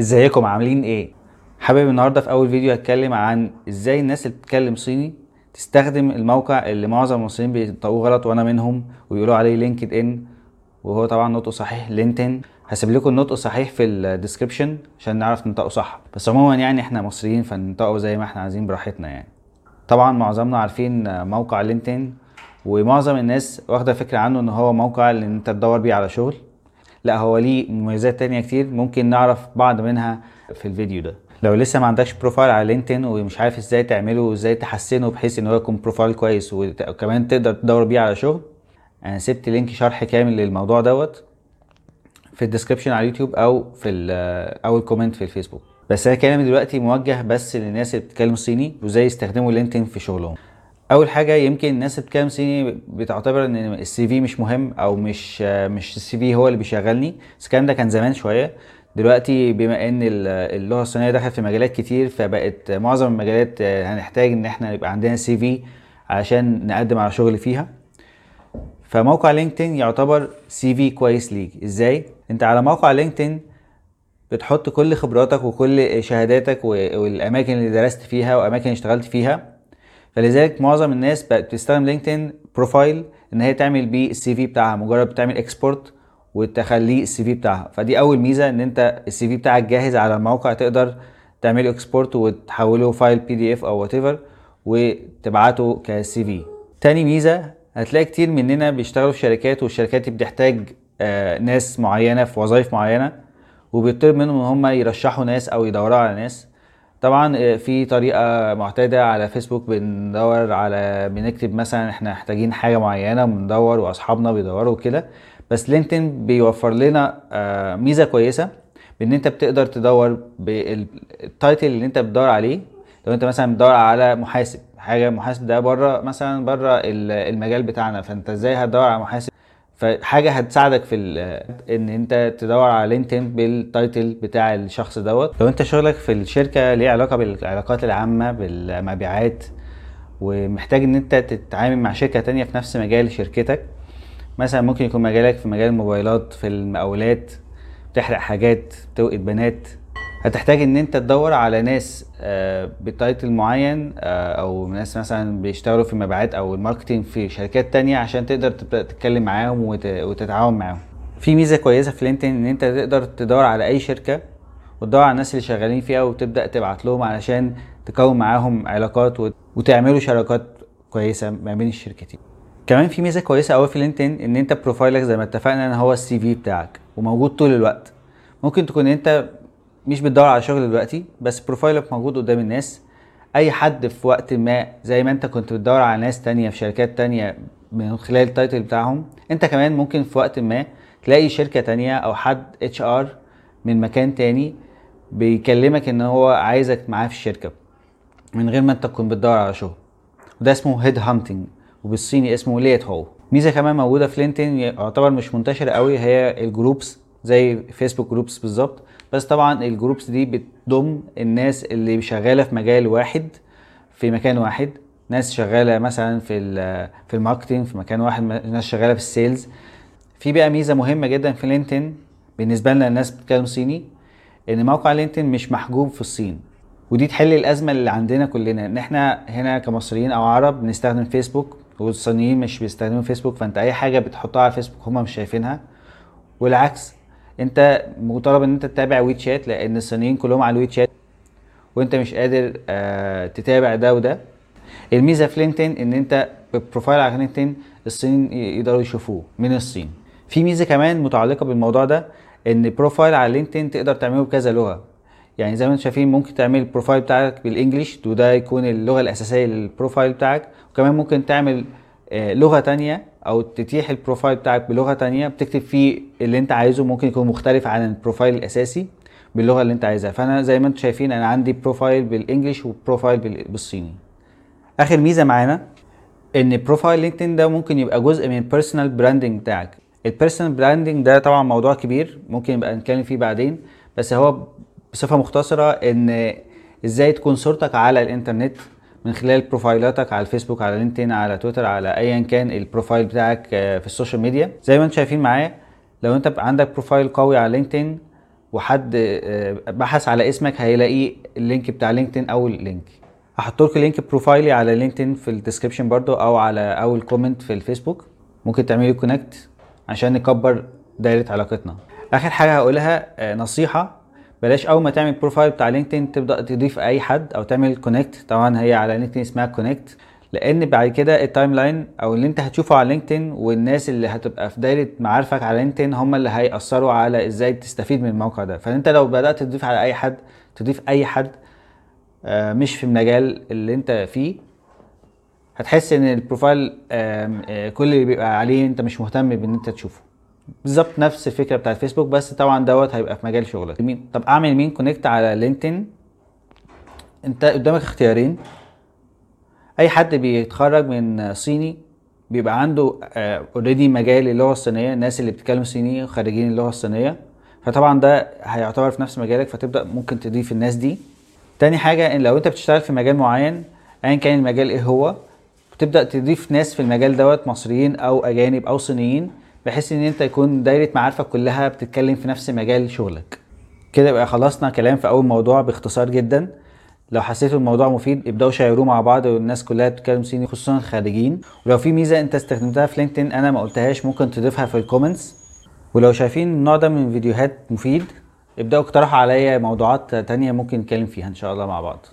ازيكم؟ عاملين إيه؟ حابب النهارده في اول فيديو اتكلم عن إزاي الناس اللي بتتكلم صيني تستخدم الموقع اللي معظم المصريين بينطقوه غلط وأنا منهم ويقولوا عليه LinkedIn وهو طبعا نطقه صحيح LinkedIn هسيب لكم النطق الصحيح في ال description عشان نعرف ننطقه صح. بس عموما يعني إحنا مصريين فننطقه زي ما إحنا عايزين براحتنا يعني. طبعا معظمنا عارفين موقع LinkedIn ومعظم الناس واخدة فكرة عنه إن هو موقع اللي أنت تدور بيه على شغل. لا هو ليه مميزات تانية كتير ممكن نعرف بعض منها في الفيديو ده. لو لسه ما عندكش profile على LinkedIn ومش عارف إزاي تعمله وازاي تحسنه بحيث ان هو يكون profile كويس وكمان تقدر تدور بيه على شغل أنا سبت link شرح كامل للموضوع دوت في ال description على اليوتيوب أو في أو ال comment في الفيسبوك. بس أنا كلامي دلوقتي موجه بس للناس اللي بتتكلم صيني وإزاي يستخدموا LinkedIn في شغلهم. أول حاجة يمكن الناس اللي بتتكلم صيني بتعتبر إن ال CV مش مهم أو مش مش ال CV هو اللي بيشغلني. الكلام ده كان زمان شوية. دلوقتي بما إن اللغة الصينية دخلت في مجالات كتير فبقت معظم المجالات هنحتاج إن إحنا يبقى عندنا CV علشان نقدم على شغل فيها. فموقع LinkedIn يعتبر CV كويس ليك. إزاي؟ أنت على موقع LinkedIn بتحط كل خبراتك وكل شهاداتك والأماكن اللي درست فيها وأماكن اشتغلت فيها. فلذلك معظم الناس بقت بتستخدم LinkedIn profile إن هي تعمل بيه ال CV بتاعها مجرد بتعمل export وتخليه ال CV بتاعها. فدي أول ميزة إن أنت ال CV بتاعك جاهز على الموقع تقدر تعمله export وتحوله file PDF أو whatever وتبعته ك CV تاني ميزة هتلاقي كتير مننا بيشتغلوا في شركات والشركات دي بتحتاج آه ناس معينة في وظائف معينة وبيطلب منهم إن هم يرشحوا ناس أو يدوروا على ناس. طبعا في طريقة معتادة على فيسبوك بندور على بنكتب مثلا إحنا محتاجين حاجة معينة بندور وأصحابنا بيدوروا كده بس LinkedIn بيوفر لنا آه ميزة كويسة بإن أنت بتقدر تدور بال title اللي أنت بتدور عليه. لو أنت مثلا بتدور على محاسب حاجة محاسب ده بره مثلا بره المجال بتاعنا. فأنت إزاي هتدور على محاسب؟ فحاجة هتساعدك في إن أنت تدور على LinkedIn بال title بتاع الشخص دوت. لو أنت شغلك في الشركة ليه علاقة بالعلاقات العامة بالمبيعات ومحتاج إن أنت تتعامل مع شركة تانية في نفس مجال شركتك مثلا ممكن يكون مجالك في مجال الموبايلات في المقاولات بتحرق حاجات بتوقد بنات هتحتاج إن أنت تدور على ناس بتايتل معين أو ناس مثلا بيشتغلوا في المبيعات أو الماركتينج في شركات تانية عشان تقدر تبدأ تتكلم معاهم وتتعاون معاهم. في ميزة كويسة في لينكدين إن أنت تقدر تدور على أي شركة وتدور على الناس اللي شغالين فيها وتبدأ تبعت لهم علشان تكون معاهم علاقات وتعملوا شراكات كويسة ما بين الشركتين. كمان في ميزة كويسة قوي في LinkedIn إن أنت profile ك زي ما اتفقنا إن هو ال CV بتاعك وموجود طول الوقت. ممكن تكون أنت مش بتدور على شغل دلوقتي بس profile ك موجود قدام الناس. أي حد في وقت ما زي ما أنت كنت بتدور على ناس تانية في شركات تانية من خلال ال title بتاعهم أنت كمان ممكن في وقت ما تلاقي شركة تانية أو حد HR من مكان تاني بيكلمك إن هو عايزك معاه في الشركة من غير ما أنت تكون بتدور على شغل. وده اسمه head hunting وبالصيني اسمه 猎头 هو ميزة كمان موجودة في LinkedIn يعتبر مش منتشرة قوي هي ال groups. زي فيسبوك groups بالظبط. بس طبعا ال groups دي بتضم الناس اللي شغالة في مجال واحد في مكان واحد. ناس شغالة مثلا في في ال marketing في مكان واحد. ناس شغالة في ال sales. في بقى ميزة مهمة جدا في LinkedIn بالنسبة لنا الناس بتتكلم صيني إن موقع LinkedIn مش محجوب في الصين. ودي تحل الأزمة اللي عندنا كلنا. إن إحنا هنا كمصريين أو عرب بنستخدم فيسبوك والصينيين مش بيستخدموا فيسبوك فأنت أي حاجة بتحطها على فيسبوك هم مش شايفينها. والعكس انت مطالب ان انت تتابع ويت شات لأن الصينيين كلهم على الويت شات وانت مش قادر آه تتابع ده وده. الميزة في LinkedIn ان انت ب profile على LinkedIn الصين يقدروا يشوفوه من الصين. في ميزة كمان متعلقة بالموضوع ده ان profile على LinkedIn تقدر تعمله بكذا لغة. يعني زي ما أنتم شايفين ممكن تعمل ال profile بتاعك بال English وده يكون اللغة الأساسية لل profile بتاعك. وكمان ممكن تعمل لغة تانية أو تتيح ال profile بتاعك بلغة تانية بتكتب فيه اللي أنت عايزه ممكن يكون مختلف عن ال profile الأساسي باللغة اللي أنت عايزها. فأنا زي ما أنتم شايفين أنا عندي profile بال English و profile بالصيني. آخر ميزة معانا إن profile LinkedIn ده ممكن يبقى جزء من ال personal branding بتاعك. ال personal branding ده طبعا موضوع كبير ممكن يبقى نتكلم فيه بعدين. بس هو بصفة مختصرة إن إزاي تكون صورتك على الإنترنت. من خلال بروفايلاتك على الفيسبوك على LinkedIn على تويتر على ايا كان ال profile بتاعك في ال social media. زي ما أنتم شايفين معايا لو انت عندك profile قوي على LinkedIn وحد آه، بحث على اسمك هيلاقي ال link بتاع LinkedIn اول link هحط لكم link ال profile ي على LinkedIn في ال description برضو أو على اول comment في الفيسبوك. ممكن تعملي connect عشان نكبر دايرة علاقتنا. آخر حاجة هقولها آه، نصيحة بلاش أول ما تعمل profile بتاع LinkedIn تبدأ تضيف أي حد أو تعمل connect طبعا هي على LinkedIn اسمها connect لأن بعد كده ال timeline أو اللي أنت هتشوفه على LinkedIn والناس اللي هتبقى في دايرة معارفك على LinkedIn هم اللي هيأثروا على إزاي تستفيد من الموقع ده. فأنت لو بدأت تضيف على أي حد تضيف أي حد آه، مش في المجال اللي أنت فيه هتحس إن ال profile آه، كل اللي بيبقى عليه أنت مش مهتم بإن أنت تشوفه. بالظبط نفس الفكرة بتاعت فيسبوك بس طبعا دوت هيبقى في مجال شغلك. مين طب أعمل مين؟ connect على LinkedIn. أنت قدامك اختيارين. أي حد بيتخرج من صيني بيبقى عنده already مجال اللغة الصينية الناس اللي بتتكلم صيني وخريجين اللغة الصينية. فطبعا ده هيعتبر في نفس مجالك فتبدأ ممكن تضيف الناس دي. تاني حاجة إن لو أنت بتشتغل في مجال معين ايا كان المجال إيه هو بتبدأ تضيف ناس في المجال دوت مصريين أو أجانب أو صينيين. بحيث إن أنت يكون دايرة معارفك كلها بتتكلم في نفس مجال شغلك. كده يبقى خلصنا كلام في أول موضوع باختصار جدا. لو حسيتوا الموضوع مفيد ابدأوا share وه مع بعض والناس كلها بتتكلم صيني خصوصا الخريجين ولو في ميزة أنت استخدمتها في LinkedIn أنا ما قلتهاش ممكن تضيفها في ال comments ولو شايفين النوع ده من الفيديوهات مفيد ابدأوا اقترحوا عليا موضوعات تانية ممكن نتكلم فيها إن شاء الله مع بعض.